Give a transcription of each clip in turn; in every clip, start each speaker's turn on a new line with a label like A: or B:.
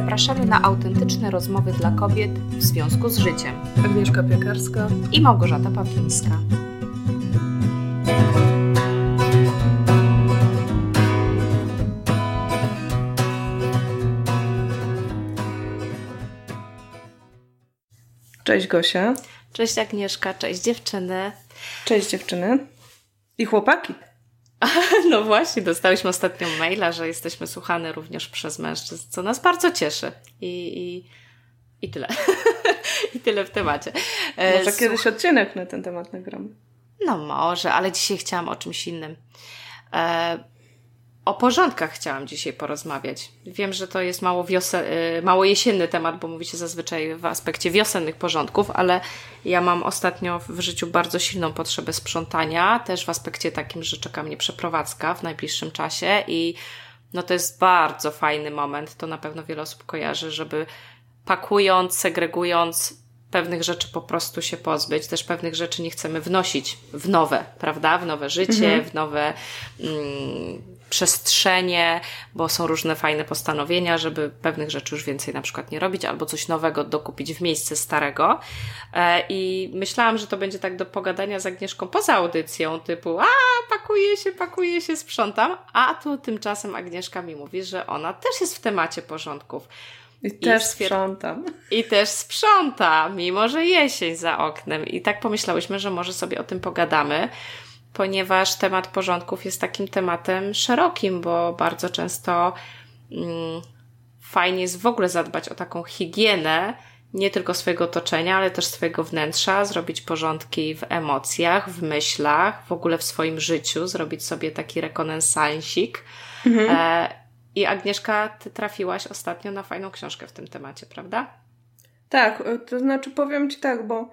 A: zapraszamy na autentyczne rozmowy dla kobiet w związku z życiem.
B: Agnieszka Piekarska
A: i Małgorzata Pawlińska.
B: Cześć Gosia.
A: Cześć Agnieszka, cześć dziewczyny.
B: Cześć dziewczyny. I chłopaki.
A: No właśnie, dostałyśmy ostatnio maila, że jesteśmy słuchane również przez mężczyzn, co nas bardzo cieszy. I, i, i tyle. I tyle w temacie.
B: E, może Słuch... kiedyś odcinek na ten temat nagramy.
A: No może, ale dzisiaj chciałam o czymś innym. E, o porządkach chciałam dzisiaj porozmawiać. Wiem, że to jest mało, wiosel, y, mało jesienny temat, bo mówicie zazwyczaj w aspekcie wiosennych porządków, ale ja mam ostatnio w życiu bardzo silną potrzebę sprzątania, też w aspekcie takim, że czeka mnie przeprowadzka w najbliższym czasie i no to jest bardzo fajny moment, to na pewno wiele osób kojarzy, żeby pakując, segregując, pewnych rzeczy po prostu się pozbyć, też pewnych rzeczy nie chcemy wnosić w nowe, prawda? W nowe życie, mhm. w nowe mm, przestrzenie, bo są różne fajne postanowienia, żeby pewnych rzeczy już więcej na przykład nie robić, albo coś nowego dokupić w miejsce starego. E, I myślałam, że to będzie tak do pogadania z Agnieszką poza audycją, typu a, pakuję się, pakuję się, sprzątam, a tu tymczasem Agnieszka mi mówi, że ona też jest w temacie porządków.
B: I, I też sprzątam.
A: I też sprząta, mimo że jesień za oknem. I tak pomyślałyśmy, że może sobie o tym pogadamy ponieważ temat porządków jest takim tematem szerokim, bo bardzo często mm, fajnie jest w ogóle zadbać o taką higienę, nie tylko swojego otoczenia, ale też swojego wnętrza, zrobić porządki w emocjach, w myślach, w ogóle w swoim życiu, zrobić sobie taki rekonesansik. Mhm. E, I Agnieszka, ty trafiłaś ostatnio na fajną książkę w tym temacie, prawda?
B: Tak, to znaczy powiem ci tak, bo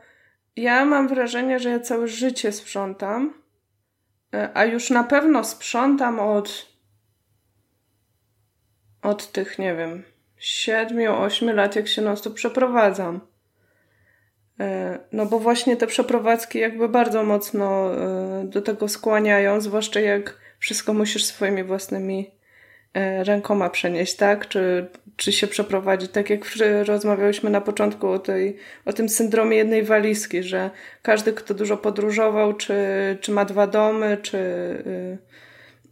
B: ja mam wrażenie, że ja całe życie sprzątam E, a już na pewno sprzątam od od tych, nie wiem, siedmiu, ośmiu lat, jak się non stop przeprowadzam. E, no bo właśnie te przeprowadzki jakby bardzo mocno e, do tego skłaniają, zwłaszcza jak wszystko musisz swoimi własnymi rękoma przenieść, tak? Czy, czy się przeprowadzić. Tak jak rozmawiałyśmy na początku o, tej, o tym syndromie jednej walizki, że każdy, kto dużo podróżował, czy, czy ma dwa domy, czy,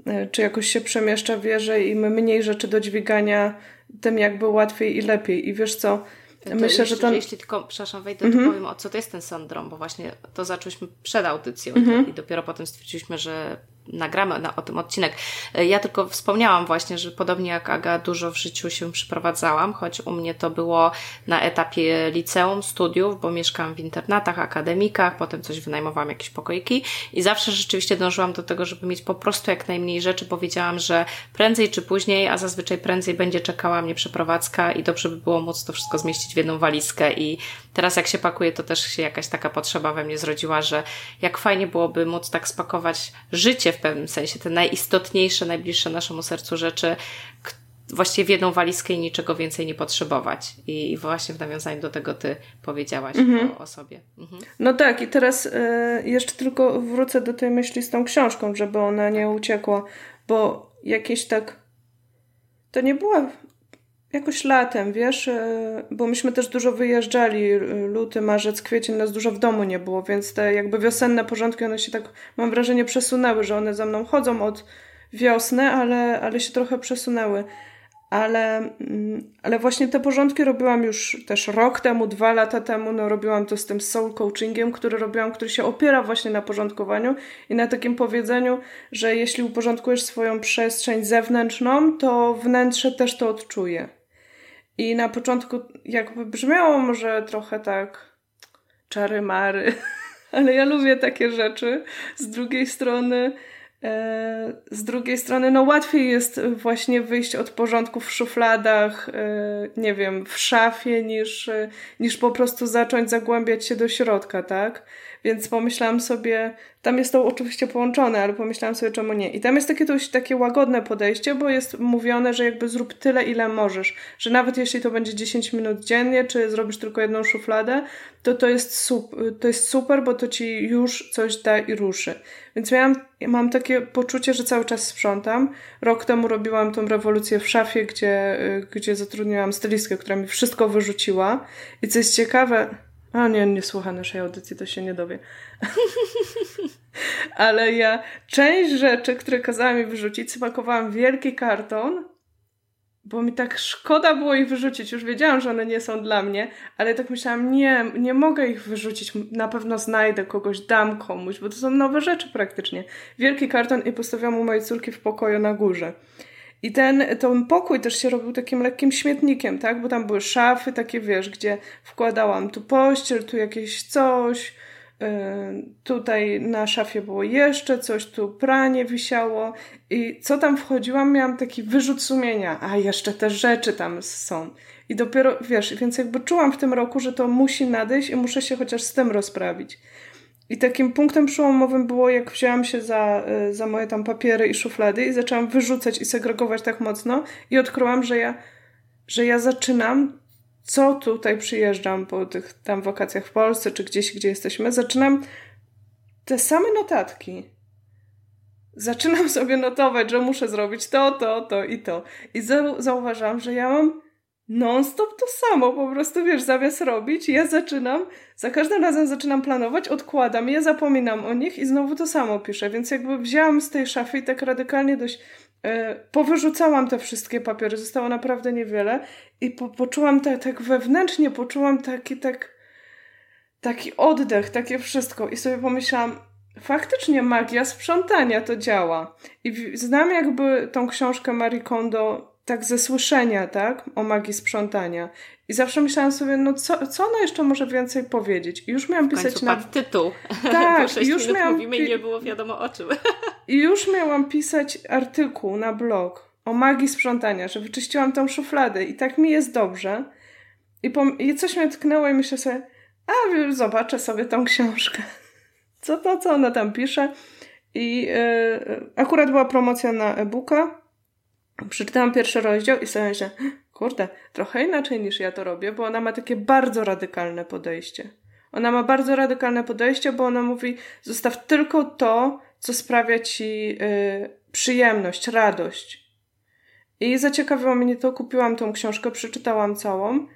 B: yy, czy jakoś się przemieszcza, wie, że im mniej rzeczy do dźwigania, tym jakby łatwiej i lepiej. I wiesz co,
A: to Myślę, że to... Jeśli tylko, przepraszam, wejdę, mm -hmm. to powiem o co to jest ten syndrom, bo właśnie to zaczęliśmy przed audycją mm -hmm. i dopiero potem stwierdziliśmy, że nagramy na, o tym odcinek. E, ja tylko wspomniałam właśnie, że podobnie jak Aga, dużo w życiu się przyprowadzałam, choć u mnie to było na etapie liceum, studiów, bo mieszkałam w internatach, akademikach, potem coś wynajmowałam, jakieś pokoiki i zawsze rzeczywiście dążyłam do tego, żeby mieć po prostu jak najmniej rzeczy, bo wiedziałam, że prędzej czy później, a zazwyczaj prędzej będzie czekała mnie przeprowadzka i dobrze by było móc to wszystko zmieścić w jedną walizkę i teraz jak się pakuje, to też się jakaś taka potrzeba we mnie zrodziła, że jak fajnie byłoby móc tak spakować życie w pewnym sensie, te najistotniejsze, najbliższe naszemu sercu rzeczy, właściwie w jedną walizkę i niczego więcej nie potrzebować. I właśnie w nawiązaniu do tego ty powiedziałaś mhm. o, o, sobie. Mhm.
B: No tak, i teraz y, jeszcze tylko wrócę do tej myśli z tą książką, żeby ona nie uciekła, bo jakieś tak. To nie była jakoś latem, wiesz, e, bo myśmy też dużo wyjeżdżali, e, luty, marzec, kwiecień, nas dużo w domu nie było, więc te jakby wiosenne porządki, one się tak, mam wrażenie, przesunęły, że one za mną chodzą od wiosny, ale, ale się trochę przesunęły. Ale, mm, ale właśnie te porządki robiłam już też rok temu, dwa lata temu, no robiłam to z tym soul coachingiem, który robiłam, który się opiera właśnie na porządkowaniu i na takim powiedzeniu, że jeśli uporządkujesz swoją przestrzeń zewnętrzną, to wnętrze też to odczuje. I na początku jakby brzmiało może trochę tak czary mary, ale ja lubię takie rzeczy. Z drugiej strony, e, z drugiej strony, no łatwiej jest właśnie wyjść od porządku w szufladach, e, nie wiem, w szafie, niż, e, niż po prostu zacząć zagłębiać się do środka, tak? Więc pomyślałam sobie, tam jest to oczywiście połączone, ale pomyślałam sobie, czemu nie. I tam jest takie dość takie łagodne podejście, bo jest mówione, że jakby zrób tyle, ile możesz. Że nawet jeśli to będzie 10 minut dziennie, czy zrobisz tylko jedną szufladę, to to jest, sup, to jest super, bo to ci już coś da i ruszy. Więc miałam, mam takie poczucie, że cały czas sprzątam. Rok temu robiłam tą rewolucję w szafie, gdzie, gdzie zatrudniłam stylistkę, która mi wszystko wyrzuciła. I co jest ciekawe, a nie, nie słucha naszej audycji, to się nie dowie. Ale ja część rzeczy, które kazała mi wyrzucić, spakowałam wielki karton, bo mi tak szkoda było ich wyrzucić. Już wiedziałam, że one nie są dla mnie, ale tak myślałam, nie, nie mogę ich wyrzucić. Na pewno znajdę kogoś, dam komuś, bo to są nowe rzeczy praktycznie. Wielki karton i postawiłam u mojej córki w pokoju na górze. I ten, ten pokój też się robił takim lekkim śmietnikiem, tak? Bo tam były szafy takie, wiesz, gdzie wkładałam tu pościel, tu jakieś coś, yy, tutaj na szafie było jeszcze coś, tu pranie wisiało i co tam wchodziłam, miałam taki wyrzut sumienia, a jeszcze te rzeczy tam są. I dopiero, wiesz, więc jakby czułam w tym roku, że to musi nadejść i muszę się chociaż z tym rozprawić. I takim punktem przełomowym było, jak wzięłam się za, y, za moje tam papiery i szuflady i zaczęłam wyrzucać i segregować tak mocno i odkryłam, że ja, że ja zaczynam, co tutaj przyjeżdżam po tych tam wakacjach w Polsce, czy gdzieś, gdzie jesteśmy, zaczynam te same notatki. Zaczynam sobie notować, że muszę zrobić to, to, to i to. I zauważam, że ja mam non-stop to samo, po prostu wiesz, zamiast robić, ja zaczynam, za każdym razem zaczynam planować, odkładam je, zapominam o nich i znowu to samo piszę, więc jakby wzięłam z tej szafy i tak radykalnie dość e, powyrzucałam te wszystkie papiery, zostało naprawdę niewiele i po, poczułam tak, tak wewnętrznie, poczułam taki, tak, taki oddech, takie wszystko i sobie pomyślałam, faktycznie magia sprzątania to działa. I znam jakby tą książkę Marie Kondo tak ze słyszenia, tak, o magii sprzątania. I zawsze myślałam sobie, no co, co ona jeszcze może więcej powiedzieć? I już miałam pisać
A: na... tytuł.
B: Tak, już miałam...
A: mówimy i nie było wiadomo o czym.
B: I już miałam pisać artykuł na blog o magii sprzątania, że wyczyściłam tą szufladę i tak mi jest dobrze. I, pom- i coś mnie tknęło i myślę sobie, a zobaczę sobie tą książkę. Co to, co ona tam pisze? I yy, akurat była promocja na e-booka przeczytałam pierwszy rozdział i sobie myślę, kurde, trochę inaczej niż ja to robię, bo ona ma takie bardzo radykalne podejście. Ona ma bardzo radykalne podejście, bo ona mówi, zostaw tylko to, co sprawia ci yy, przyjemność, radość. I zaciekawiło mnie to, kupiłam tą książkę, przeczytałam całą.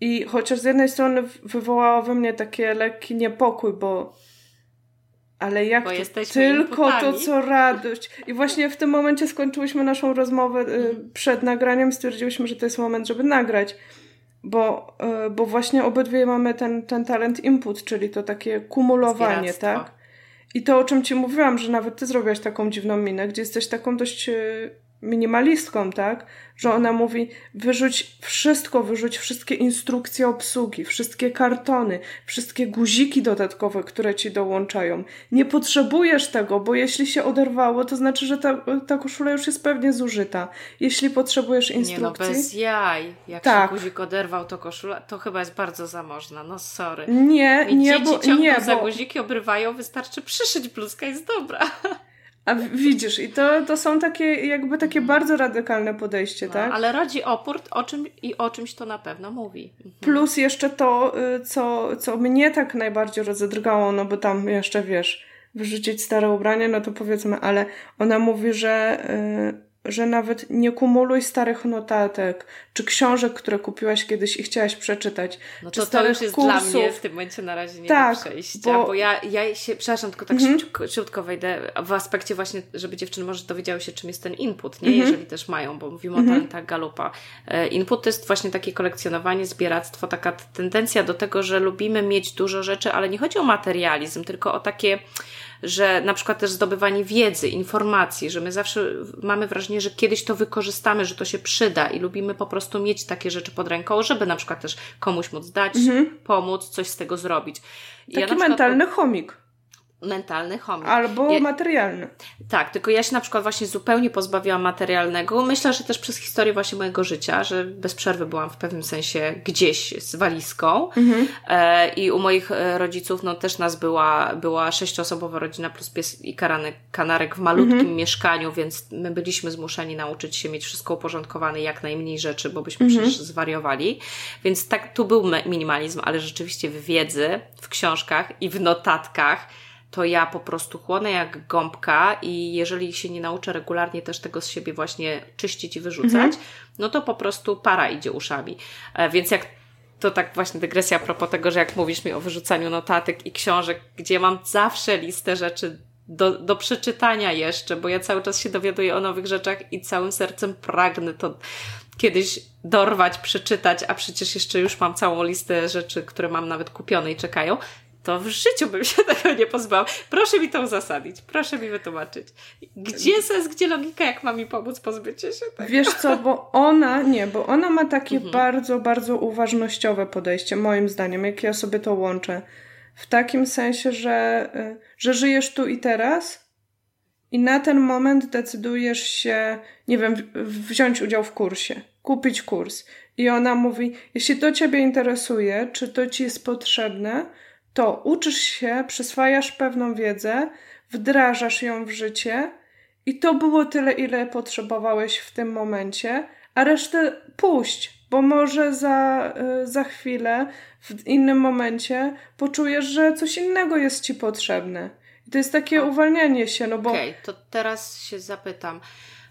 B: I chociaż z jednej strony wywołało we mnie takie lekki niepokój, bo ale jak to tylko to, co radość. I właśnie w tym momencie skończyłyśmy naszą rozmowę y, przed nagraniem, stwierdziłyśmy, że to jest moment, żeby nagrać. Bo, y, bo właśnie obydwie mamy ten, ten talent input, czyli to takie kumulowanie, tak? I to, o czym ci mówiłam, że nawet ty zrobiłaś taką dziwną minę, gdzie jesteś taką dość y, minimalistką, tak? Że ona mówi, wyrzuć wszystko, wyrzuć wszystkie instrukcje obsługi, wszystkie kartony, wszystkie guziki dodatkowe, które ci dołączają. Nie potrzebujesz tego, bo jeśli się oderwało, to znaczy, że ta, ta koszula już jest pewnie zużyta. Jeśli potrzebujesz instrukcji...
A: Nie no, bez jaj. Jak tak. się guzik oderwał, to koszula, to chyba jest bardzo zamożna. No sorry.
B: Nie,
A: I
B: nie,
A: dzieci
B: bo...
A: ciągną
B: nie,
A: za
B: bo...
A: guziki, obrywają, wystarczy przyszyć bluzkę, jest dobra.
B: A widzisz, i to, to są takie jakby takie bardzo radykalne podejście,
A: no,
B: tak?
A: Ale rodzi opór o czym, i o czymś to na pewno mówi.
B: Mhm. Plus jeszcze to, y, co, co mnie tak najbardziej rozedrgało, no bo tam jeszcze wiesz, wyrzucić stare ubranie, no to powiedzmy, ale ona mówi, że y, że nawet nie kumuluj starych notatek, czy książek, które kupiłaś kiedyś i chciałaś przeczytać.
A: No
B: to,
A: to już jest kursów. dla mnie w tym momencie na razie nie tak, do przejścia, bo... bo ja, ja się, przepraszam, tylko tak mhm. szybciutko wejdę w aspekcie właśnie, żeby dziewczyny może dowiedziały się, czym jest ten input, nie? Mhm. Jeżeli też mają, bo mówimy mhm. o talentach Galupa. E, input to jest właśnie takie kolekcjonowanie, zbieractwo, taka tendencja do tego, że lubimy mieć dużo rzeczy, ale nie chodzi o materializm, tylko o takie że na przykład też zdobywanie wiedzy, informacji, że my zawsze mamy wrażenie, że kiedyś to wykorzystamy, że to się przyda i lubimy po prostu mieć takie rzeczy pod ręką, żeby na przykład też komuś móc dać, mhm. pomóc, coś z tego zrobić.
B: Taki ja mentalny chomik.
A: Mentalny chomik.
B: Albo ja, materialny.
A: Tak, tylko ja się na przykład właśnie zupełnie pozbawiłam materialnego. Myślę, że też przez historię właśnie mojego życia, że bez przerwy byłam w pewnym sensie gdzieś z walizką mhm. e, i u moich e, rodziców no też nas była, była sześcioosobowa rodzina plus pies i karanek, kanarek w malutkim mhm. mieszkaniu, więc my byliśmy zmuszeni nauczyć się mieć wszystko uporządkowane, jak najmniej rzeczy, bo byśmy mhm. przecież zwariowali. Więc tak, tu był minimalizm, ale rzeczywiście w wiedzy, w książkach i w notatkach to ja po prostu chłonę jak gąbka i jeżeli się nie nauczę regularnie też tego z siebie właśnie czyścić i wyrzucać, mhm. no to po prostu para idzie uszami. E, więc jak to tak właśnie dygresja a propos tego, że jak mówisz mi o wyrzucaniu notatek i książek, gdzie mam zawsze listę rzeczy do, do przeczytania jeszcze, bo ja cały czas się dowiaduję o nowych rzeczach i całym sercem pragnę to kiedyś dorwać, przeczytać, a przecież jeszcze już mam całą listę rzeczy, które mam nawet kupione i czekają, to w życiu bym się tego nie pozbał. Proszę mi to uzasadnić, proszę mi wytłumaczyć. Gdzie sens, gdzie logika, jak ma mi pomóc pozbycie się tego?
B: Wiesz co, bo ona, nie, bo ona ma takie mhm. bardzo, bardzo uważnościowe podejście, moim zdaniem, jak ja sobie to łączę. W takim sensie, że, y, że żyjesz tu i teraz i na ten moment decydujesz się, nie wiem, wziąć udział w kursie, kupić kurs. I ona mówi, jeśli to Ciebie interesuje, czy to Ci jest potrzebne, to uczysz się, przyswajasz pewną wiedzę, wdrażasz ją w życie i to było tyle, ile potrzebowałeś w tym momencie, a resztę puść, bo może za, y, za chwilę, w innym momencie poczujesz, że coś innego jest ci potrzebne. I to jest takie uwalnianie się, no bo...
A: Okej, okay, to teraz się zapytam.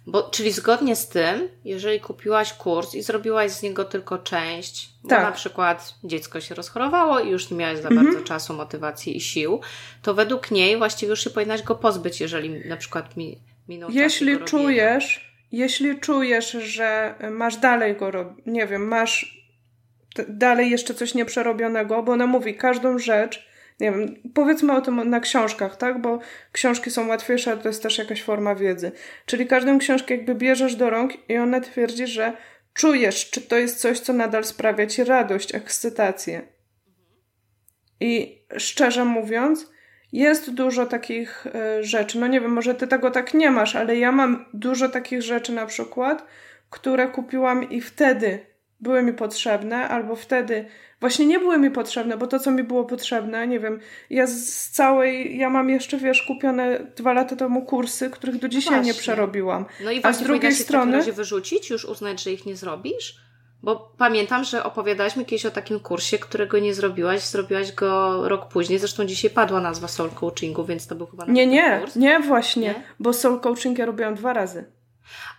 A: Bo, czyli zgodnie z tym, jeżeli kupiłaś kurs i zrobiłaś z niego tylko część, tak. bo na przykład dziecko się rozchorowało i już nie miałaś za mhm. bardzo czasu, motywacji i sił, to według niej właściwie już się powinnaś go pozbyć, jeżeli na przykład mi, minął
B: Jeśli czujesz, jeśli czujesz, że masz dalej go, nie wiem, masz dalej jeszcze coś nieprzerobionego, bo ona mówi każdą rzecz, nie wiem, powiedzmy o tym na książkach, tak? Bo książki są łatwiejsze, ale to jest też jakaś forma wiedzy. Czyli każdą książkę jakby bierzesz do rąk i ona twierdzi, że czujesz, czy to jest coś, co nadal sprawia ci radość, ekscytację. I szczerze mówiąc, jest dużo takich y, rzeczy. No nie wiem, może ty tego tak nie masz, ale ja mam dużo takich rzeczy na przykład, które kupiłam i wtedy były mi potrzebne, albo wtedy właśnie nie były mi potrzebne, bo to, co mi było potrzebne, nie wiem, ja z całej, ja mam jeszcze, wiesz, kupione dwa lata temu kursy, których do dzisiaj nie przerobiłam.
A: No i właśnie A z drugiej strony... się wyrzucić, już uznać, że ich nie zrobisz? Bo pamiętam, że opowiadałaś mi kiedyś o takim kursie, którego nie zrobiłaś, zrobiłaś go rok później. Zresztą dzisiaj padła nazwa soul coachingu, więc to był chyba
B: Nie, nie, kurs. nie właśnie, nie? bo soul coaching ja robiłam dwa razy.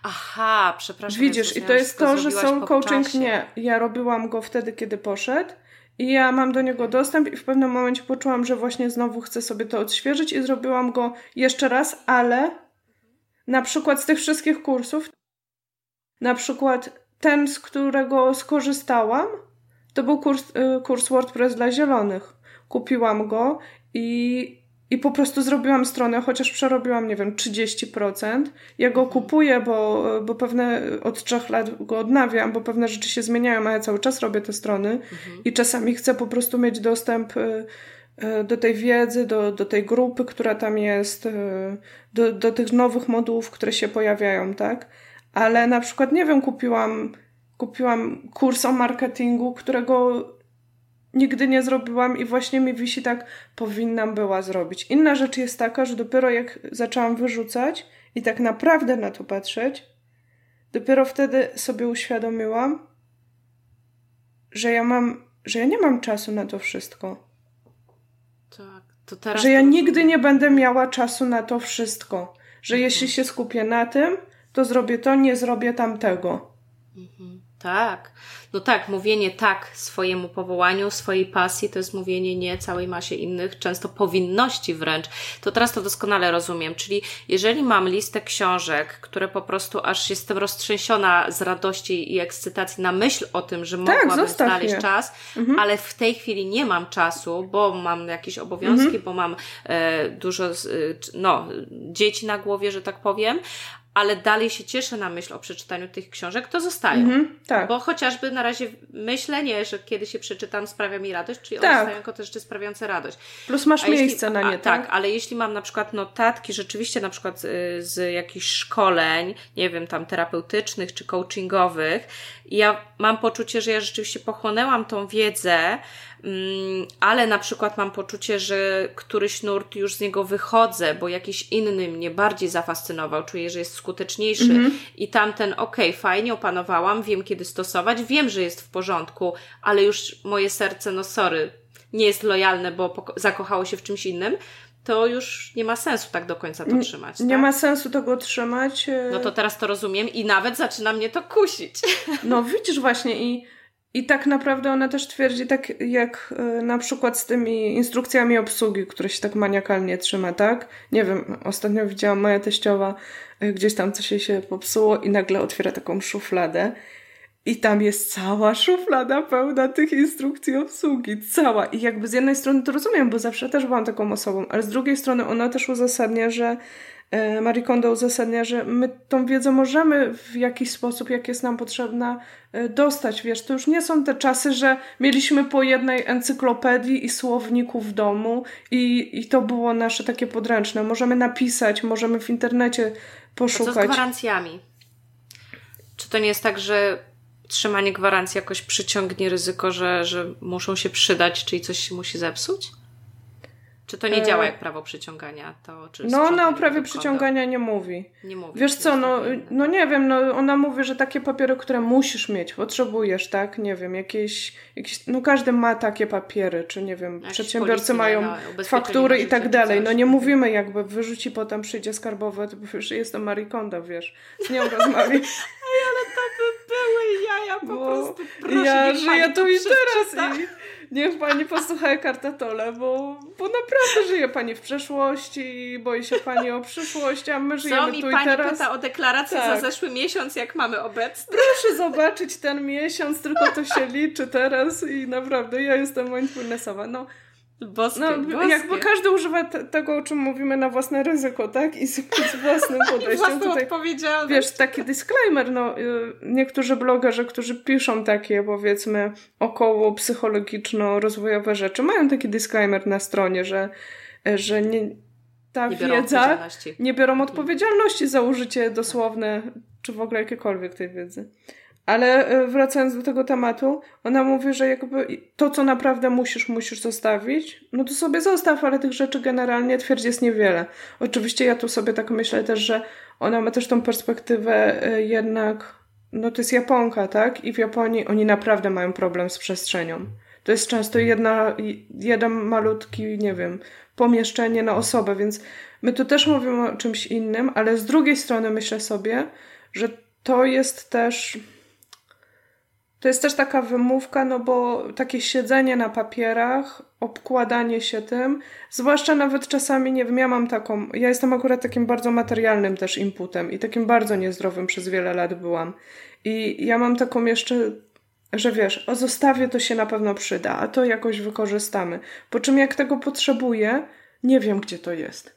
A: Aha, przepraszam.
B: Widzisz, i to jest to, że soul coaching nie. Ja robiłam go wtedy, kiedy poszedł. I ja mam do niego dostęp i w pewnym momencie poczułam, że właśnie znowu chcę sobie to odświeżyć i zrobiłam go jeszcze raz, ale na przykład z tych wszystkich kursów, na przykład ten, z którego skorzystałam, to był kurs, y, kurs WordPress dla zielonych. Kupiłam go i i po prostu zrobiłam stronę, chociaż przerobiłam, nie wiem, 30%. Ja go kupuję, bo, bo pewne od trzech lat go odnawiam, bo pewne rzeczy się zmieniają, a ja cały czas robię te strony mhm. i czasami chcę po prostu mieć dostęp y, y, do tej wiedzy, do, do tej grupy, która tam jest, y, do, do tych nowych modułów, które się pojawiają, tak? Ale na przykład, nie wiem, kupiłam, kupiłam kurs o marketingu, którego nigdy nie zrobiłam i właśnie mi wisi tak, powinnam była zrobić. Inna rzecz jest taka, że dopiero jak zaczęłam wyrzucać i tak naprawdę na to patrzeć, dopiero wtedy sobie uświadomiłam, że ja mam, że ja nie mam czasu na to wszystko.
A: Tak, to teraz.
B: Że ja nigdy nie będę miała czasu na to wszystko. Że mhm. jeśli się skupię na tym, to zrobię to, nie zrobię tamtego.
A: Mhm. Tak. No tak, mówienie tak swojemu powołaniu, swojej pasji, to jest mówienie nie całej masie innych, często powinności wręcz. To teraz to doskonale rozumiem. Czyli jeżeli mam listę książek, które po prostu aż jestem roztrzęsiona z radości i ekscytacji na myśl o tym, że tak, mogłabym znaleźć je. czas, mhm. ale w tej chwili nie mam czasu, bo mam jakieś obowiązki, mhm. bo mam e, dużo, e, no, dzieci na głowie, że tak powiem, ale dalej się cieszę na myśl o przeczytaniu tych książek, to zostają.
B: Mhm, tak.
A: Bo chociażby na razie myślenie, że kiedy się przeczytam sprawia mi radość, czyli
B: Tak.
A: one stają jako też rzeczy sprawiające radość.
B: Plus masz
A: A jeśli-
B: miejsce na nie,
A: a,
B: tak?
A: Tak, ale jeśli mam na przykład notatki rzeczywiście na przykład y, z jakichś szkoleń, nie wiem, tam terapeutycznych czy coachingowych, ja mam poczucie, że ja rzeczywiście pochłonęłam tą wiedzę, ale na przykład mam poczucie, że któryś nurt już z niego wychodzę, bo jakiś inny mnie bardziej zafascynował, czuję, że jest skuteczniejszy
B: Mhm.
A: i tamten, okej, fajnie opanowałam, wiem kiedy stosować, wiem, że jest w porządku, ale już moje serce, no sorry, nie jest lojalne, bo zakochało się w czymś innym, to już nie ma sensu tak do końca to trzymać.
B: Nie
A: tak?
B: ma sensu tego trzymać. e,
A: No to teraz to rozumiem i nawet zaczyna mnie to kusić.
B: No widzisz właśnie i, i tak naprawdę ona też twierdzi, tak jak e, na przykład z tymi instrukcjami obsługi, które się tak maniakalnie trzyma, tak? Nie wiem, ostatnio widziałam moja teściowa, e, gdzieś tam coś jej się popsuło i nagle otwiera taką szufladę i tam jest cała szuflada pełna tych instrukcji obsługi, cała. I jakby z jednej strony to rozumiem, bo zawsze też byłam taką osobą, ale z drugiej strony ona też uzasadnia, że Marie Kondo uzasadnia, że my tą wiedzę możemy w jakiś sposób, jak jest nam potrzebna, e, dostać. Wiesz, to już nie są te czasy, że mieliśmy po jednej encyklopedii i słowniku w domu i, i to było nasze takie podręczne. Możemy napisać, możemy w internecie
A: A co z
B: poszukać.
A: gwarancjami? Czy to nie jest tak, że trzymanie gwarancji jakoś przyciągnie ryzyko, że, że muszą się przydać, czyli coś się musi zepsuć? Czy to nie
B: E,
A: działa jak prawo przyciągania? To, czy
B: No, ona o prawie przyciągania nie mówi.
A: Nie mówi.
B: Wiesz
A: to
B: co,
A: jest
B: no, no nie wiem, no ona mówi, że takie papiery, które musisz mieć, potrzebujesz, tak? Nie wiem, jakieś, jakieś no każdy ma takie papiery, czy nie wiem,
A: Jakieś
B: przedsiębiorcy mają
A: no,
B: faktury i tak dalej. No nie mówimy jakby wyrzuci potem przyjdzie skarbowe, to wiesz, jestem Marie Kondo, wiesz, z nią rozmawiam.
A: Były jaja, po
B: Bo
A: prostu. Proszę,
B: ja żyję
A: pani
B: tu
A: to
B: i teraz i niech pani posłucha kartatole, bo, bo naprawdę żyje pani w przeszłości i boi się pani o przyszłość, a my
A: Co
B: żyjemy
A: mi
B: tu i
A: pani
B: teraz.
A: pyta o deklarację
B: Tak.
A: za zeszły miesiąc, jak mamy obecny?
B: Proszę zobaczyć ten miesiąc, tylko to się liczy teraz i naprawdę ja jestem mindfulnessowa. No,
A: Boskie,
B: no
A: boskie.
B: jakby każdy używa te, tego, o czym mówimy na własne ryzyko, tak? I z, z własnym podejściem.
A: Własną
B: Tutaj,
A: odpowiedzialność.
B: wiesz, taki disclaimer, no y, niektórzy blogerzy, którzy piszą takie powiedzmy około psychologiczno-rozwojowe rzeczy, mają taki disclaimer na stronie, że, że nie, ta
A: nie
B: wiedza nie biorą odpowiedzialności za użycie dosłowne, czy w ogóle jakiekolwiek tej wiedzy. Ale e, wracając do tego tematu, ona mówi, że jakby to, co naprawdę musisz, musisz zostawić, no to sobie zostaw, ale tych rzeczy generalnie twierdzi jest niewiele. Oczywiście ja tu sobie tak myślę też, że ona ma też tą perspektywę e, jednak, no to jest Japonka, tak? I w Japonii oni naprawdę mają problem z przestrzenią. To jest często jedna, jeden malutki, nie wiem, pomieszczenie na osobę, więc my tu też mówimy o czymś innym, ale z drugiej strony myślę sobie, że to jest też to jest też taka wymówka, no bo takie siedzenie na papierach, obkładanie się tym, zwłaszcza nawet czasami, nie wiem, ja mam taką, ja jestem akurat takim bardzo materialnym też inputem i takim bardzo niezdrowym przez wiele lat byłam. I ja mam taką jeszcze, że wiesz, o zostawię to się na pewno przyda, a to jakoś wykorzystamy. Po czym jak tego potrzebuję, nie wiem, gdzie to jest.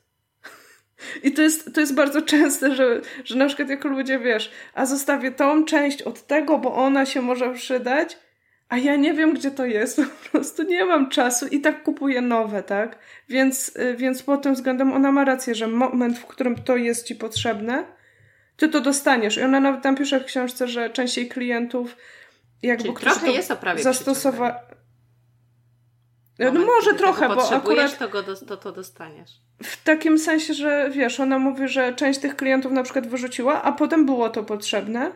B: I to jest, to jest bardzo częste, że, że na przykład jak ludzie, wiesz, a zostawię tą część od tego, bo ona się może przydać, a ja nie wiem, gdzie to jest, po prostu nie mam czasu i tak kupuję nowe, tak? Więc, y, więc pod tym względem ona ma rację, że moment, w którym to jest ci potrzebne, ty to dostaniesz. I ona nawet tam pisze w książce, że częściej klientów jakby,
A: Czyli trochę
B: to
A: jest o prawie
B: zastosowa... No
A: Moment,
B: może trochę, bo akurat
A: to, go do, to, to dostaniesz.
B: W takim sensie, że wiesz, ona mówi, że część tych klientów na przykład wyrzuciła, a potem było to potrzebne,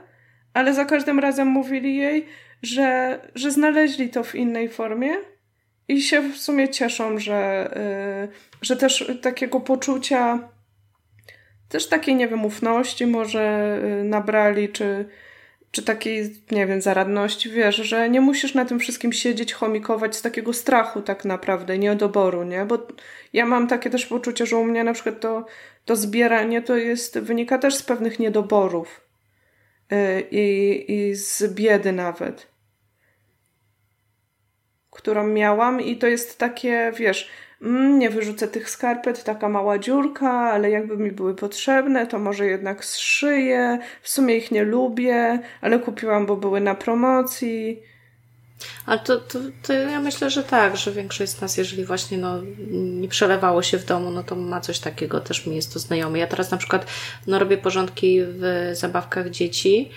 B: ale za każdym razem mówili jej, że, że znaleźli to w innej formie i się w sumie cieszą, że, yy, że też takiego poczucia, też takiej, nie wiem, ufności może yy, nabrali, czy, czy takiej, nie wiem, zaradności, wiesz, że nie musisz na tym wszystkim siedzieć, chomikować z takiego strachu tak naprawdę, nieodoboru, nie? Bo ja mam takie też poczucie, że u mnie na przykład to, to zbieranie to jest, wynika też z pewnych niedoborów yy, i, i z biedy nawet. którą miałam i to jest takie, wiesz, mm, nie wyrzucę tych skarpet, taka mała dziurka, ale jakby mi były potrzebne, to może jednak zszyję. W sumie ich nie lubię, ale kupiłam, bo były na promocji.
A: Ale to, to, to ja myślę, że tak, że większość z nas, jeżeli właśnie no, nie przelewało się w domu, no to ma coś takiego, też mi jest to znajome. Ja teraz na przykład no, robię porządki w zabawkach dzieci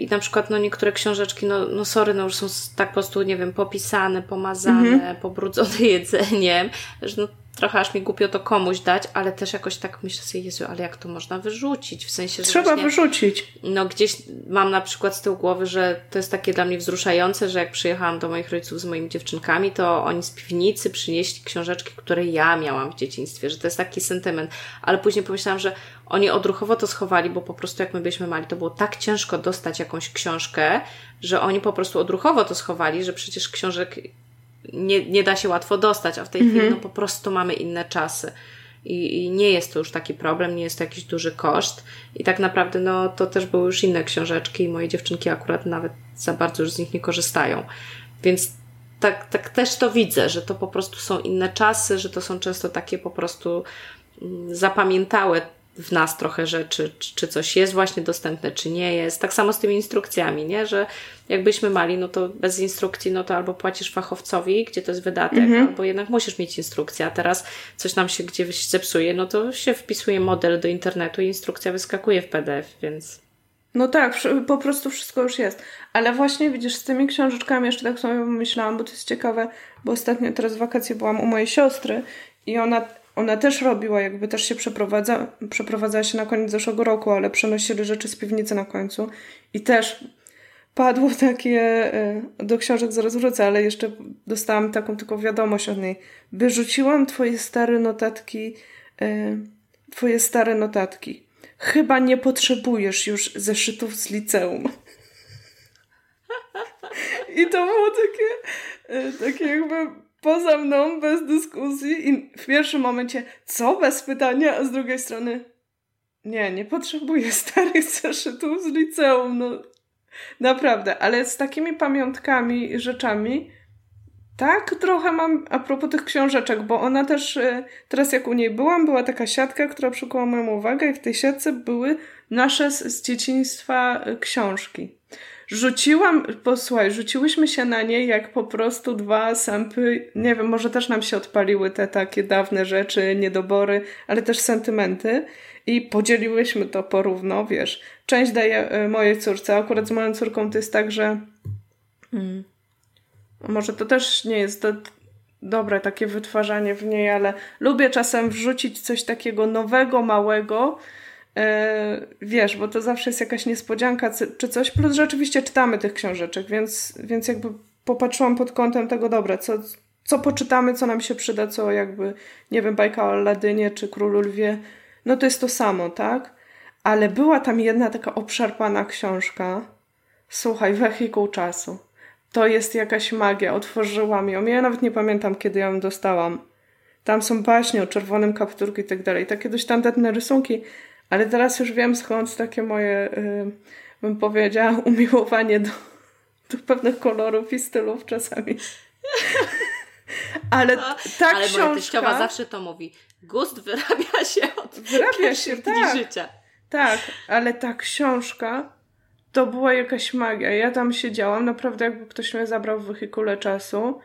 A: i na przykład no, niektóre książeczki, no, no sorry, no już są tak po prostu, nie wiem, popisane, pomazane, mhm. pobrudzone jedzeniem, że no, trochę aż mi głupio to komuś dać, ale też jakoś tak myślę sobie, Jezu, ale jak to można wyrzucić? W sensie,
B: że Trzeba właśnie, wyrzucić.
A: No gdzieś mam na przykład z tyłu głowy, że to jest takie dla mnie wzruszające, że jak przyjechałam do moich rodziców z moimi dziewczynkami, to oni z piwnicy przynieśli książeczki, które ja miałam w dzieciństwie, że to jest taki sentyment. Ale później pomyślałam, że oni odruchowo to schowali, bo po prostu jak my byliśmy mali, to było tak ciężko dostać jakąś książkę, że oni po prostu odruchowo to schowali, że przecież książek nie, nie da się łatwo dostać, a w tej mhm. chwili no, po prostu mamy inne czasy. I, I, nie jest to już taki problem, nie jest to jakiś duży koszt. I tak naprawdę, no, to też były już inne książeczki i moje dziewczynki akurat nawet za bardzo już z nich nie korzystają. Więc tak, tak też to widzę, że to po prostu są inne czasy, że to są często takie po prostu mm, zapamiętałe w nas trochę rzeczy, czy, czy coś jest właśnie dostępne, czy nie jest. Tak samo z tymi instrukcjami, nie? Że jakbyśmy mali, no to bez instrukcji, no to albo płacisz fachowcowi, gdzie to jest wydatek, mhm. albo jednak musisz mieć instrukcję, a teraz coś nam się gdzieś zepsuje, no to się wpisuje model do internetu i instrukcja wyskakuje w PDF, więc...
B: No tak, po prostu wszystko już jest. Ale właśnie widzisz, z tymi książeczkami jeszcze tak sobie myślałam, bo to jest ciekawe, bo ostatnio teraz w wakacje byłam u mojej siostry i ona ona też robiła, jakby też się przeprowadza, przeprowadzała się na koniec zeszłego roku, ale przenosili rzeczy z piwnicy na końcu. I też padło takie, e, do książek zaraz wrócę, ale jeszcze dostałam taką tylko wiadomość od niej. Wyrzuciłam twoje stare notatki, e, twoje stare notatki. Chyba nie potrzebujesz już zeszytów z liceum. I to było takie, e, takie jakby poza mną, bez dyskusji i w pierwszym momencie, co? Bez pytania, a z drugiej strony nie, nie potrzebuję starych zeszytów z liceum, no naprawdę, ale z takimi pamiątkami i rzeczami tak trochę mam a propos tych książeczek, bo ona też, e, teraz jak u niej byłam, była taka siatka, która przykuła moją uwagę i w tej siatce były nasze z, z dzieciństwa e, książki. Rzuciłam, posłuchaj, rzuciłyśmy się na nie jak po prostu dwa sępy, nie wiem, może też nam się odpaliły te takie dawne rzeczy, niedobory, ale też sentymenty. I podzieliłyśmy to porówno, wiesz. Część daję e, mojej córce, akurat z moją córką to jest tak, że hmm, może to też nie jest to dobre takie wytwarzanie w niej, ale lubię czasem wrzucić coś takiego nowego, małego, wiesz, bo to zawsze jest jakaś niespodzianka czy coś, plus rzeczywiście czytamy tych książeczek, więc, więc jakby popatrzyłam pod kątem tego, dobra, co, co poczytamy, co nam się przyda, co jakby, nie wiem, bajka o Aladynie czy Królu Lwie, no to jest to samo, tak? Ale była tam jedna taka obszarpana książka, słuchaj, wehikuł czasu. To jest jakaś magia, otworzyłam ją. Ja nawet nie pamiętam, kiedy ją dostałam. Tam są baśnie o czerwonym kapturku i tak dalej. Takie dość tandetne rysunki, ale teraz już wiem skąd takie moje, yy, bym powiedziała, umiłowanie do, do pewnych kolorów i stylów czasami. Ale no, ta ale książka... Teściowa
A: zawsze to mówi. Gust wyrabia się od wyrabia się, tak. życia.
B: Tak, ale ta książka to była jakaś magia. Ja tam siedziałam, naprawdę jakby ktoś mnie zabrał w wehikule czasu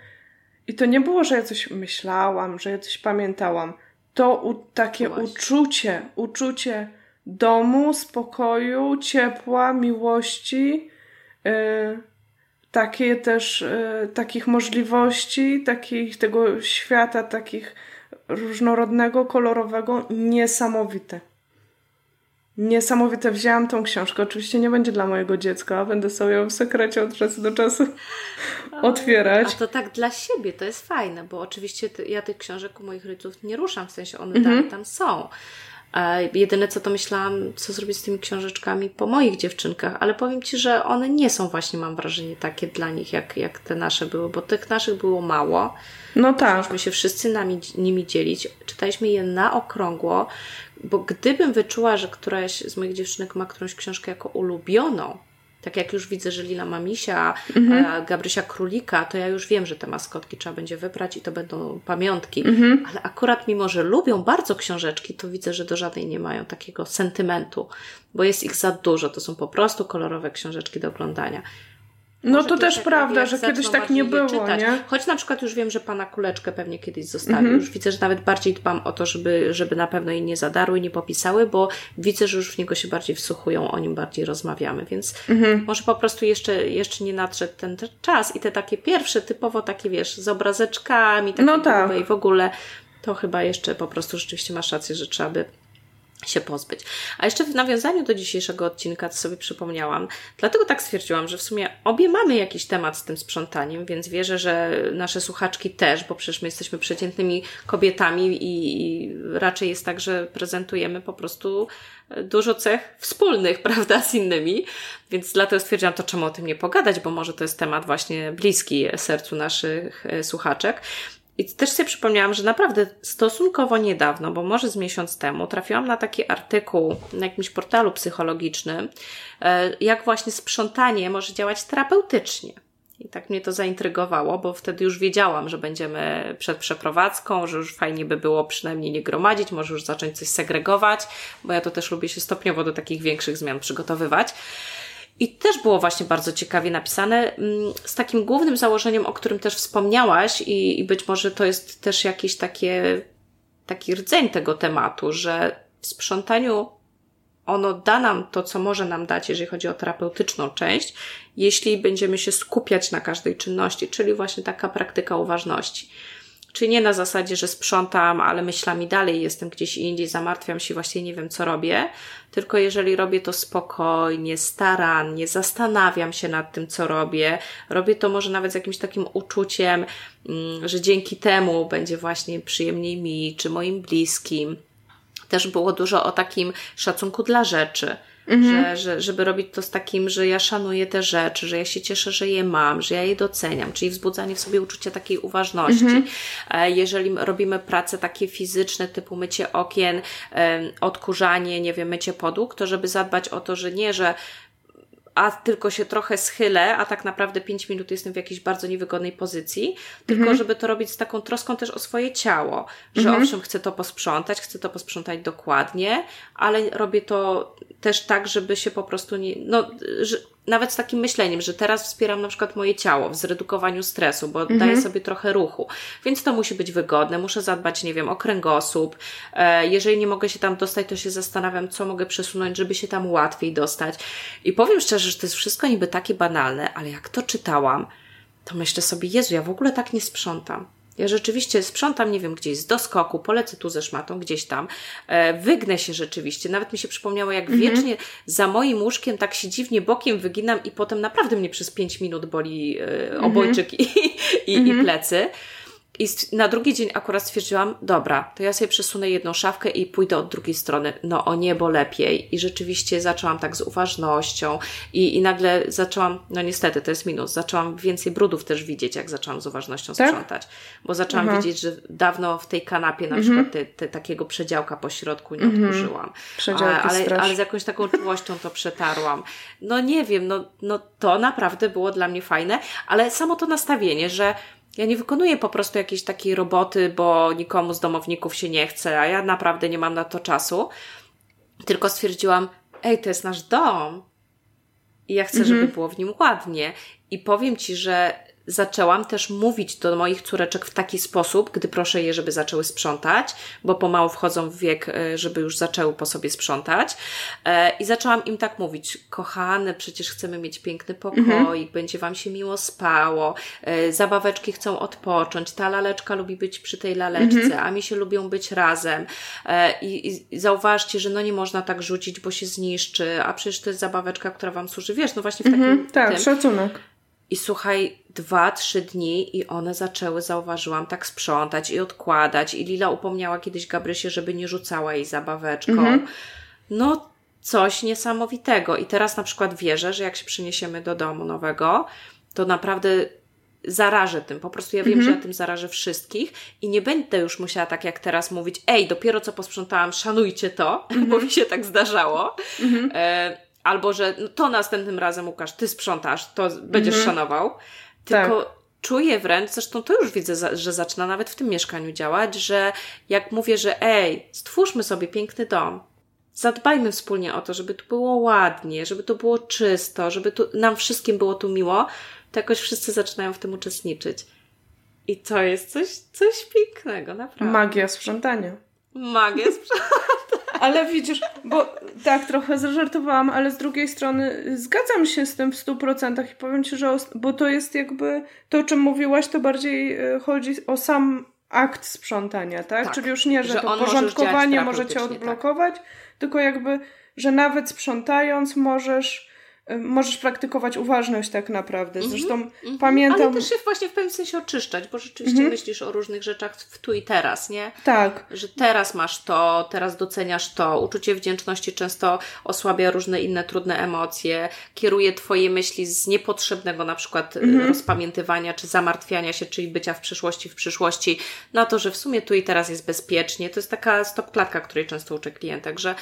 B: i to nie było, że ja coś myślałam, że ja coś pamiętałam. To u, takie uczucie, uczucie domu, spokoju, ciepła, miłości, yy, takie też, yy, takich możliwości, takich, tego świata, takich różnorodnego, kolorowego, niesamowite. Niesamowite. Wzięłam tą książkę. Oczywiście nie będzie dla mojego dziecka. Będę sobie ją w sekrecie od czasu do czasu otwierać.
A: A to tak dla siebie. To jest fajne, bo oczywiście ja tych książek u moich rodziców nie ruszam. W sensie one mhm. tam, tam są. Jedyne co to myślałam, co zrobić z tymi książeczkami po moich dziewczynkach, ale powiem Ci, że one nie są właśnie, mam wrażenie, takie dla nich, jak, jak te nasze były, bo tych naszych było mało.
B: No tak.
A: Musieliśmy się wszyscy nami, nimi dzielić. Czytaliśmy je na okrągło, bo gdybym wyczuła, że któraś z moich dziewczynek ma którąś książkę jako ulubioną, Tak jak już widzę, że Lila ma misia, mhm. Gabrysia królika, to ja już wiem, że te maskotki trzeba będzie wybrać i to będą pamiątki. Mhm. Ale akurat mimo, że lubią bardzo książeczki, to widzę, że do żadnej nie mają takiego sentymentu, bo jest ich za dużo. To są po prostu kolorowe książeczki do oglądania.
B: No to też tak prawda, że kiedyś tak nie było, czytać. nie?
A: Choć na przykład już wiem, że pana kuleczkę pewnie kiedyś zostawił. Mhm. Już widzę, że nawet bardziej dbam o to, żeby, żeby na pewno jej nie zadarły, nie popisały, bo widzę, że już w niego się bardziej wsłuchują, o nim bardziej rozmawiamy, więc mhm. może po prostu jeszcze, jeszcze nie nadszedł ten, ten czas i te takie pierwsze, typowo takie, wiesz, z obrazeczkami, takie no tak. i w ogóle, to chyba jeszcze po prostu rzeczywiście masz rację, że trzeba by się pozbyć. A jeszcze w nawiązaniu do dzisiejszego odcinka, to sobie przypomniałam, dlatego tak stwierdziłam, że w sumie obie mamy jakiś temat z tym sprzątaniem, więc wierzę, że nasze słuchaczki też, bo przecież my jesteśmy przeciętnymi kobietami i, i raczej jest tak, że prezentujemy po prostu dużo cech wspólnych, prawda, z innymi, więc dlatego stwierdziłam, to czemu o tym nie pogadać, bo może to jest temat właśnie bliski sercu naszych e, słuchaczek. I też sobie przypomniałam, że naprawdę stosunkowo niedawno, bo może z miesiąc temu, trafiłam na taki artykuł na jakimś portalu psychologicznym, e, jak właśnie sprzątanie może działać terapeutycznie. I tak mnie to zaintrygowało, bo wtedy już wiedziałam, że będziemy przed przeprowadzką, że już fajnie by było przynajmniej nie gromadzić, może już zacząć coś segregować, bo ja to też lubię się stopniowo do takich większych zmian przygotowywać. I też było właśnie bardzo ciekawie napisane, mm, z takim głównym założeniem, o którym też wspomniałaś, i, i być może to jest też jakiś takie, taki rdzeń tego tematu, że w sprzątaniu ono da nam to, co może nam dać, jeżeli chodzi o terapeutyczną część, jeśli będziemy się skupiać na każdej czynności, czyli właśnie taka praktyka uważności. Czy nie na zasadzie, że sprzątam, ale myślami dalej jestem gdzieś indziej, zamartwiam się, właśnie nie wiem, co robię, tylko jeżeli robię to spokojnie, starannie, zastanawiam się nad tym, co robię, robię to może nawet z jakimś takim uczuciem, mm, że dzięki temu będzie właśnie przyjemniej mi, czy moim bliskim. Też było dużo o takim szacunku dla rzeczy Mhm. Że, że, żeby robić to z takim, że ja szanuję te rzeczy, że ja się cieszę, że je mam, że ja je doceniam, czyli wzbudzanie w sobie uczucia takiej uważności. Mhm. E, jeżeli robimy prace takie fizyczne, typu mycie okien, odkurzanie, nie wiem, mycie podłóg, to żeby zadbać o to, że nie, że a tylko się trochę schylę, a tak naprawdę 5 minut jestem w jakiejś bardzo niewygodnej pozycji, tylko mhm. żeby to robić z taką troską też o swoje ciało, że mhm. owszem, chcę to posprzątać, chcę to posprzątać dokładnie, ale robię to też tak, żeby się po prostu nie, no, że, nawet z takim myśleniem, że teraz wspieram na przykład moje ciało w zredukowaniu stresu, bo mhm. daję sobie trochę ruchu. Więc to musi być wygodne, muszę zadbać, nie wiem, o kręgosłup. E, jeżeli nie mogę się tam dostać, to się zastanawiam, co mogę przesunąć, żeby się tam łatwiej dostać. I powiem szczerze, że to jest wszystko niby takie banalne, ale jak to czytałam, to myślę sobie, Jezu, ja w ogóle tak nie sprzątam. Ja rzeczywiście sprzątam, nie wiem, gdzieś z doskoku, polecę tu ze szmatą, gdzieś tam, e, wygnę się rzeczywiście. Nawet mi się przypomniało, jak mhm. wiecznie za moim łóżkiem tak się dziwnie bokiem wyginam i potem naprawdę mnie przez pięć minut boli e, obojczyk mhm. i, i, i mhm. plecy. I na drugi dzień akurat stwierdziłam, dobra, to ja sobie przesunę jedną szafkę i pójdę od drugiej strony. No o niebo lepiej. I rzeczywiście zaczęłam tak z uważnością i, i nagle zaczęłam, no niestety to jest minus, zaczęłam więcej brudów też widzieć, jak zaczęłam z uważnością tak? sprzątać. Bo zaczęłam mhm. widzieć, że dawno w tej kanapie na mhm. przykład te, te, takiego przedziałka po środku nie mhm. odkurzyłam. Ale, ale z jakąś taką czułością to przetarłam. No nie wiem, no, no to naprawdę było dla mnie fajne, ale samo to nastawienie, że ja nie wykonuję po prostu jakiejś takiej roboty, bo nikomu z domowników się nie chce, a ja naprawdę nie mam na to czasu. Tylko stwierdziłam, ej, to jest nasz dom. I ja chcę, żeby mhm. było w nim ładnie. I powiem Ci, że zaczęłam też mówić do moich córeczek w taki sposób, gdy proszę je, żeby zaczęły sprzątać, bo pomału wchodzą w wiek, e, żeby już zaczęły po sobie sprzątać. E, I zaczęłam im tak mówić, kochane, przecież chcemy mieć piękny pokoik, mhm. będzie Wam się miło spało, e, zabaweczki chcą odpocząć, ta laleczka lubi być przy tej laleczce, mhm. a mi się lubią być razem. I, I zauważcie, że no nie można tak rzucić, bo się zniszczy, a przecież to jest zabaweczka, która Wam służy. Wiesz, no właśnie w takim... Mhm,
B: tak, tym. szacunek.
A: I słuchaj, dwa, trzy dni i one zaczęły, zauważyłam, tak sprzątać i odkładać. I Lila upomniała kiedyś Gabrysię, żeby nie rzucała jej zabaweczką. Mhm. No, coś niesamowitego. I teraz na przykład wierzę, że jak się przyniesiemy do domu nowego, to naprawdę zarażę tym. Po prostu ja wiem, mhm. że ja tym zarażę wszystkich i nie będę już musiała tak jak teraz mówić, ej, dopiero co posprzątałam, szanujcie to, bo mi się tak zdarzało. Mhm. E, albo że no to następnym razem Łukasz, ty sprzątasz, to będziesz mhm. szanował. Tylko tak. czuję wręcz, zresztą to już widzę, że zaczyna nawet w tym mieszkaniu działać, że jak mówię, że ej, stwórzmy sobie piękny dom, zadbajmy wspólnie o to, żeby tu było ładnie, żeby tu było czysto, żeby tu, nam wszystkim było tu miło, to jakoś wszyscy zaczynają w tym uczestniczyć. I to jest coś, coś pięknego, naprawdę.
B: Magia sprzątania.
A: Magia sprzątania.
B: Ale widzisz, bo tak, trochę zażartowałam, ale z drugiej strony zgadzam się z tym w stu procentach i powiem Ci, że bo to jest jakby, to o czym mówiłaś, to bardziej e, chodzi o sam akt sprzątania, tak? tak Czyli już nie, że, że to porządkowanie może Cię tak. odblokować, tak. tylko jakby, że nawet sprzątając możesz możesz praktykować uważność tak naprawdę. Mhm, Zresztą mm -hmm. pamiętam...
A: Ale też się właśnie w pewnym sensie oczyszczać, bo rzeczywiście mm -hmm. myślisz o różnych rzeczach w tu i teraz, nie?
B: Tak.
A: Że teraz masz to, teraz doceniasz to. Uczucie wdzięczności często osłabia różne inne trudne emocje, kieruje Twoje myśli z niepotrzebnego na przykład mm -hmm. rozpamiętywania czy zamartwiania się, czyli bycia w przyszłości, w przyszłości, na to, że w sumie tu i teraz jest bezpiecznie. To jest taka stop klatka, której często uczę klientek, że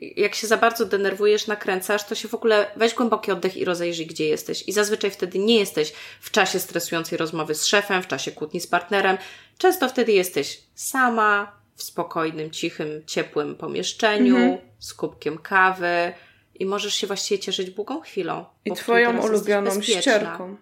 A: jak się za bardzo denerwujesz, nakręcasz, to się w ogóle weź głęboki oddech i rozejrzyj, gdzie jesteś. I zazwyczaj wtedy nie jesteś w czasie stresującej rozmowy z szefem, w czasie kłótni z partnerem. Często wtedy jesteś sama, w spokojnym, cichym, ciepłym pomieszczeniu, mhm. z kubkiem kawy i możesz się właściwie cieszyć długą chwilą.
B: I twoją ulubioną ścierką.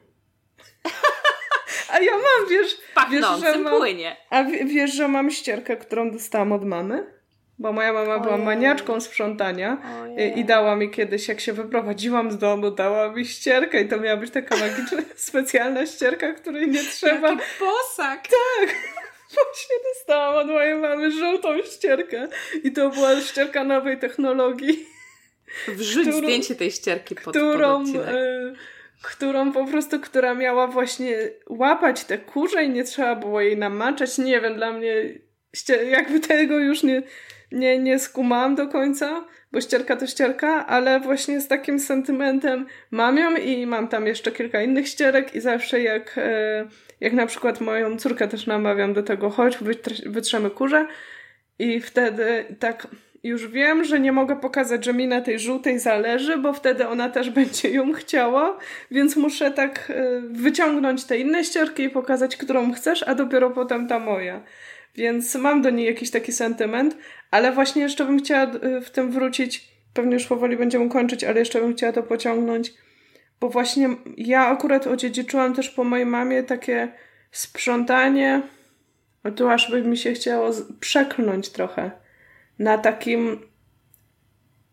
B: A ja mam, wiesz, wiesz że mam,
A: płynie.
B: A wiesz, że mam ścierkę, którą dostałam od mamy? Bo moja mama była maniaczką sprzątania i, i dała mi kiedyś, jak się wyprowadziłam z domu, dała mi ścierkę i to miała być taka magiczna, specjalna ścierka, której nie trzeba.
A: Jaki posag!
B: Tak! Właśnie dostałam od mojej mamy żółtą ścierkę i to była ścierka nowej technologii.
A: Wrzuć którą, zdjęcie tej ścierki pod,
B: którą,
A: pod
B: e, którą po prostu, która miała właśnie łapać te kurze i nie trzeba było jej namaczać. Nie wiem, dla mnie jakby tego już nie, nie, nie skumałam do końca, bo ścierka to ścierka, ale właśnie z takim sentymentem mam ją i mam tam jeszcze kilka innych ścierek i zawsze jak, e, jak na przykład moją córkę też namawiam do tego, chodź, wytrzemy kurze i wtedy tak już wiem, że nie mogę pokazać, że mi na tej żółtej zależy, bo wtedy ona też będzie ją chciała, więc muszę tak e, wyciągnąć te inne ścierki i pokazać, którą chcesz, a dopiero potem ta moja. Więc mam do niej jakiś taki sentyment, ale właśnie jeszcze bym chciała y, w tym wrócić. Pewnie już powoli będziemy kończyć, ale jeszcze bym chciała to pociągnąć, bo właśnie ja akurat odziedziczyłam też po mojej mamie takie sprzątanie. Tu aż by mi się chciało przeklnąć trochę na takim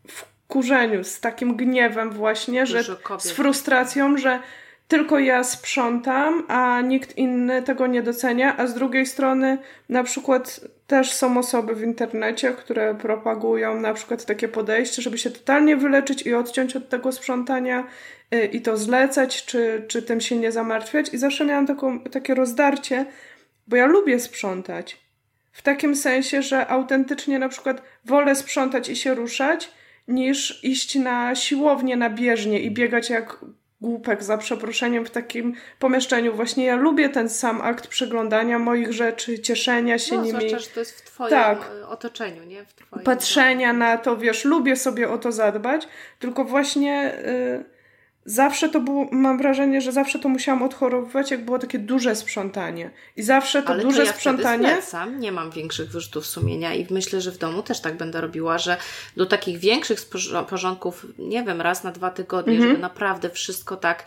B: wkurzeniu, z takim gniewem właśnie, że z frustracją, że tylko ja sprzątam, a nikt inny tego nie docenia, a z drugiej strony na przykład też są osoby w internecie, które propagują na przykład takie podejście, żeby się totalnie wyleczyć i odciąć od tego sprzątania y, i to zlecać, czy, czy tym się nie zamartwiać. I zawsze miałam taką, takie rozdarcie, bo ja lubię sprzątać. W takim sensie, że autentycznie na przykład wolę sprzątać i się ruszać, niż iść na siłownię na bieżnie i biegać jak głupek za przeproszeniem w takim pomieszczeniu. Właśnie ja lubię ten sam akt przeglądania moich rzeczy, cieszenia się
A: no,
B: nimi.
A: Zwłaszcza, że to jest w Twoim tak. otoczeniu, nie? W
B: twoim Patrzenia na to, wiesz, lubię sobie o to zadbać, tylko właśnie... Yy, zawsze to było, mam wrażenie, że zawsze to musiałam odchorowywać, jak było takie duże sprzątanie. I zawsze to
A: Ale
B: duże
A: to ja
B: sprzątanie.
A: Sam nie mam większych wyrzutów sumienia i myślę, że w domu też tak będę robiła, że do takich większych porządków, nie wiem, raz na dwa tygodnie, mhm. żeby naprawdę wszystko tak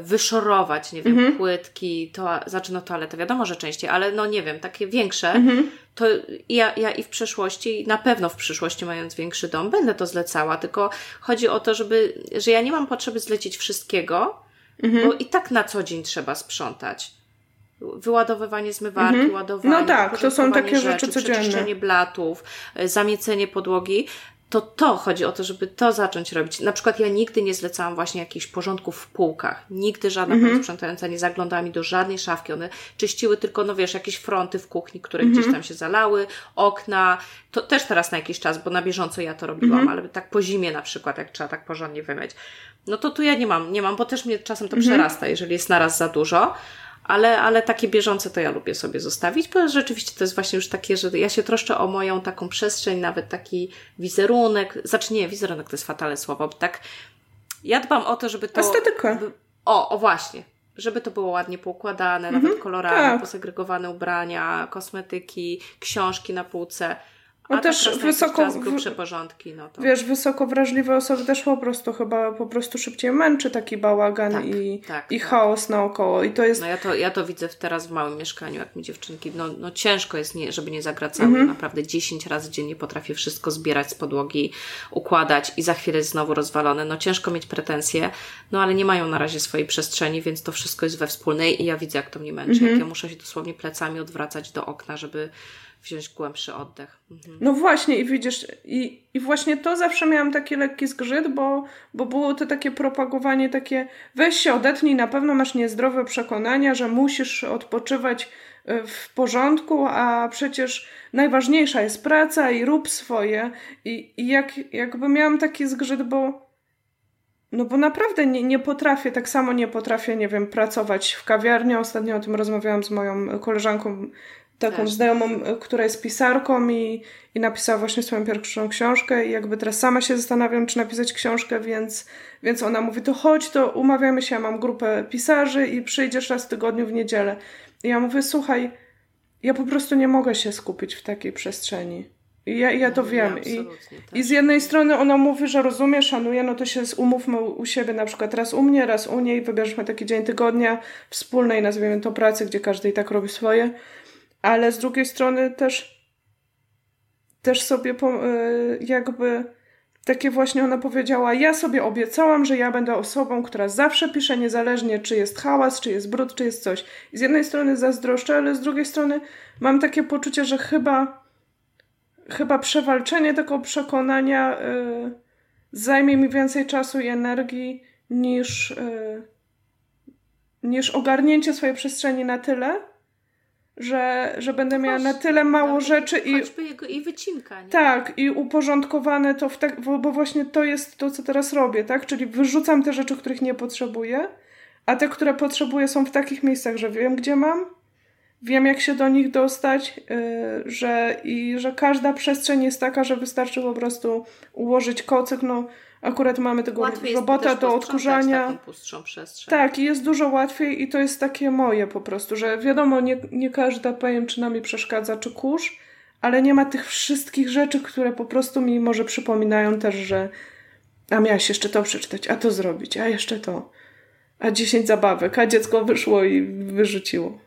A: wyszorować, nie wiem, mhm. płytki, to, znaczy no toaletę, wiadomo, że częściej, ale no nie wiem, takie większe, mhm. to ja, ja i w przyszłości, na pewno w przyszłości mając większy dom, będę to zlecała, tylko chodzi o to, żeby, że ja nie mam potrzeby zlecić wszystkiego, mhm. bo i tak na co dzień trzeba sprzątać wyładowywanie zmywarki, mhm. ładowanie,
B: no tak, to są takie rzeczy, rzeczy
A: codzienne. Przeczyszczenie blatów, e, zamiecenie podłogi to to chodzi o to, żeby to zacząć robić. Na przykład ja nigdy nie zlecałam właśnie jakichś porządków w półkach. Nigdy żadna mm -hmm. pani sprzątająca nie zaglądała mi do żadnej szafki. One czyściły tylko, no wiesz, jakieś fronty w kuchni, które mm -hmm. gdzieś tam się zalały, okna. To też teraz na jakiś czas, bo na bieżąco ja to robiłam, mm -hmm. ale tak po zimie na przykład, jak trzeba tak porządnie wymyć. No to tu ja nie mam, nie mam, bo też mnie czasem to mhm. przerasta, jeżeli jest naraz za dużo. Ale, ale takie bieżące to ja lubię sobie zostawić, bo rzeczywiście to jest właśnie już takie, że ja się troszczę o moją taką przestrzeń, nawet taki wizerunek, znaczy nie, wizerunek to jest fatalne słowo, bo tak ja dbam o to, żeby to...
B: Estetykę.
A: O, o właśnie, żeby to było ładnie poukładane, mhm, nawet kolorami, tak. posegregowane ubrania, kosmetyki, książki na półce. No też wysoko, grubsze porządki, no to...
B: Wiesz, wysoko wrażliwe osoby też po prostu chyba po prostu szybciej męczy taki bałagan tak, i, tak, i tak. chaos naokoło i to jest...
A: No ja to, ja to widzę teraz w małym mieszkaniu, jak mi dziewczynki, no, no ciężko jest, nie, żeby nie zagracały, mhm. naprawdę 10 razy dziennie potrafię wszystko zbierać z podłogi, układać i za chwilę jest znowu rozwalone, no ciężko mieć pretensje, no ale nie mają na razie swojej przestrzeni, więc to wszystko jest we wspólnej i ja widzę, jak to mnie męczy, mhm. jak ja muszę się dosłownie plecami odwracać do okna, żeby wziąć głębszy oddech. Mhm.
B: No właśnie i widzisz, i, i właśnie to zawsze miałam taki lekki zgrzyt, bo, bo było to takie propagowanie takie weź się odetnij, na pewno masz niezdrowe przekonania, że musisz odpoczywać e, w porządku, a przecież najważniejsza jest praca i rób swoje. I, i jak, jakby miałam taki zgrzyt, bo no bo naprawdę nie, nie potrafię, tak samo nie potrafię, nie wiem, pracować w kawiarni. Ostatnio o tym rozmawiałam z moją koleżanką taką Też. znajomą, która jest pisarką i, i napisała właśnie swoją pierwszą książkę i jakby teraz sama się zastanawiam, czy napisać książkę, więc, więc ona mówi, to chodź, to umawiamy się, ja mam grupę pisarzy i przyjdziesz raz w tygodniu w niedzielę. I ja mówię, słuchaj, ja po prostu nie mogę się skupić w takiej przestrzeni. I ja, ja to no, wiem. I, tak. I z jednej strony ona mówi, że rozumie, szanuje, no to się umówmy u siebie na przykład raz u mnie, raz u niej, wybierzmy taki dzień tygodnia wspólnej, nazwijmy to pracy, gdzie każdy i tak robi swoje ale z drugiej strony też też sobie e, jakby takie właśnie ona powiedziała, ja sobie obiecałam, że ja będę osobą, która zawsze pisze, niezależnie czy jest hałas, czy jest brud, czy jest coś. I z jednej strony zazdroszczę, ale z drugiej strony mam takie poczucie, że chyba chyba przewalczenie tego przekonania y, zajmie mi więcej czasu i energii niż, y, niż ogarnięcie swojej przestrzeni na tyle, że, że będę miała na tyle mało rzeczy i.
A: jego i wycinka. Nie?
B: Tak, i uporządkowane to w tak, bo właśnie to jest to, co teraz robię, tak? Czyli wyrzucam te rzeczy, których nie potrzebuję, a te, które potrzebuję, są w takich miejscach, że wiem, gdzie mam, wiem, jak się do nich dostać, yy, że, i że każda przestrzeń jest taka, że wystarczy po prostu ułożyć kocyk. No, Akurat mamy tego łatwiej robota do odkurzania. Tak, i jest dużo łatwiej i to jest takie moje po prostu, że wiadomo, nie, nie każda pajęczyna mi przeszkadza czy kurz, ale nie ma tych wszystkich rzeczy, które po prostu mi może przypominają też, że a miałaś jeszcze to przeczytać, a to zrobić, a jeszcze to, a dziesięć zabawek, a dziecko wyszło i wyrzuciło.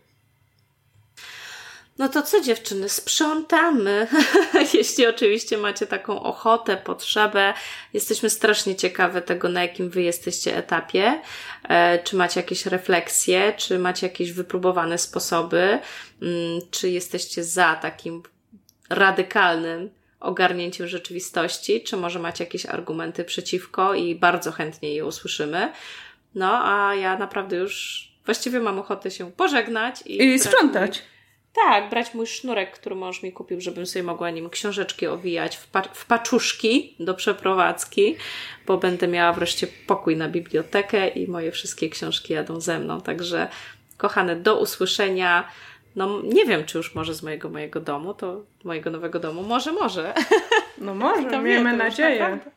A: No to co dziewczyny, sprzątamy. Jeśli oczywiście macie taką ochotę, potrzebę. Jesteśmy strasznie ciekawe tego, na jakim wy jesteście etapie. E, czy macie jakieś refleksje, czy macie jakieś wypróbowane sposoby, mm, czy jesteście za takim radykalnym ogarnięciem rzeczywistości, czy może macie jakieś argumenty przeciwko i bardzo chętnie je usłyszymy. No, a ja naprawdę już właściwie mam ochotę się pożegnać
B: i, I sprzątać.
A: Tak, brać mój sznurek, który mąż mi kupił, żebym sobie mogła nim książeczki owijać w, pa w paczuszki do przeprowadzki, bo będę miała wreszcie pokój na bibliotekę i moje wszystkie książki jadą ze mną. Także, kochane, do usłyszenia. No, nie wiem, czy już może z mojego mojego domu, to mojego nowego domu. Może, może.
B: No może, to miejmy wie, nadzieję.
A: Naprawdę,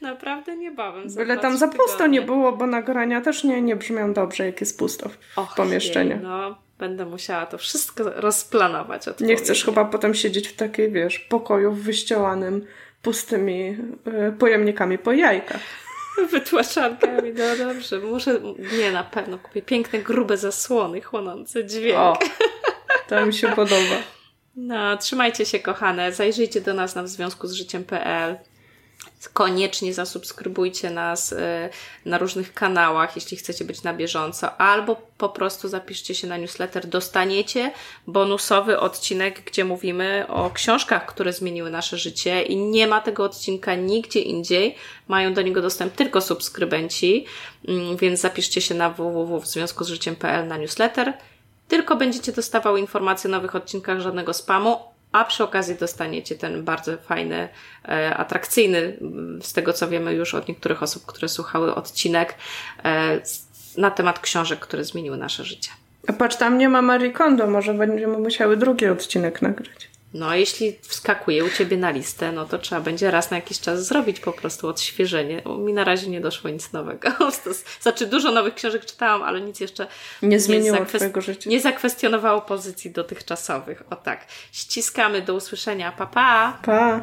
A: naprawdę niebawem.
B: Byle tam za pusto nie było, bo nagrania też nie, nie brzmią dobrze, jak jest pusto w Och, pomieszczeniu. Jej,
A: no, Będę musiała to wszystko rozplanować.
B: Nie chcesz chyba potem siedzieć w takiej, wiesz, pokoju wyścielanym pustymi y, pojemnikami po jajkach.
A: Wytłaczankami, no dobrze. Muszę, nie, na pewno kupię piękne, grube zasłony chłonące dźwięk.
B: O, to mi się podoba.
A: No, trzymajcie się kochane. Zajrzyjcie do nas na w związku z życiem.pl koniecznie zasubskrybujcie nas y, na różnych kanałach, jeśli chcecie być na bieżąco, albo po prostu zapiszcie się na newsletter. Dostaniecie bonusowy odcinek, gdzie mówimy o książkach, które zmieniły nasze życie i nie ma tego odcinka nigdzie indziej. Mają do niego dostęp tylko subskrybenci, mm, więc zapiszcie się na www życiem.pl na newsletter. Tylko będziecie dostawały informacje o nowych odcinkach, żadnego spamu, a przy okazji dostaniecie ten bardzo fajny, e, atrakcyjny, z tego co wiemy już od niektórych osób, które słuchały odcinek e, na temat książek, które zmieniły nasze życie.
C: A patrz, tam nie ma Marie Kondo, może będziemy musiały drugi odcinek nagrać.
A: No, jeśli wskakuje u Ciebie na listę, no to trzeba będzie raz na jakiś czas zrobić po prostu odświeżenie. Mi na razie nie doszło nic nowego. Znaczy, dużo nowych książek czytałam, ale nic jeszcze
C: nie zmieniło nie Twojego życia.
A: Nie zakwestionowało pozycji dotychczasowych. O tak. Ściskamy, do usłyszenia. Pa, pa!
C: Pa!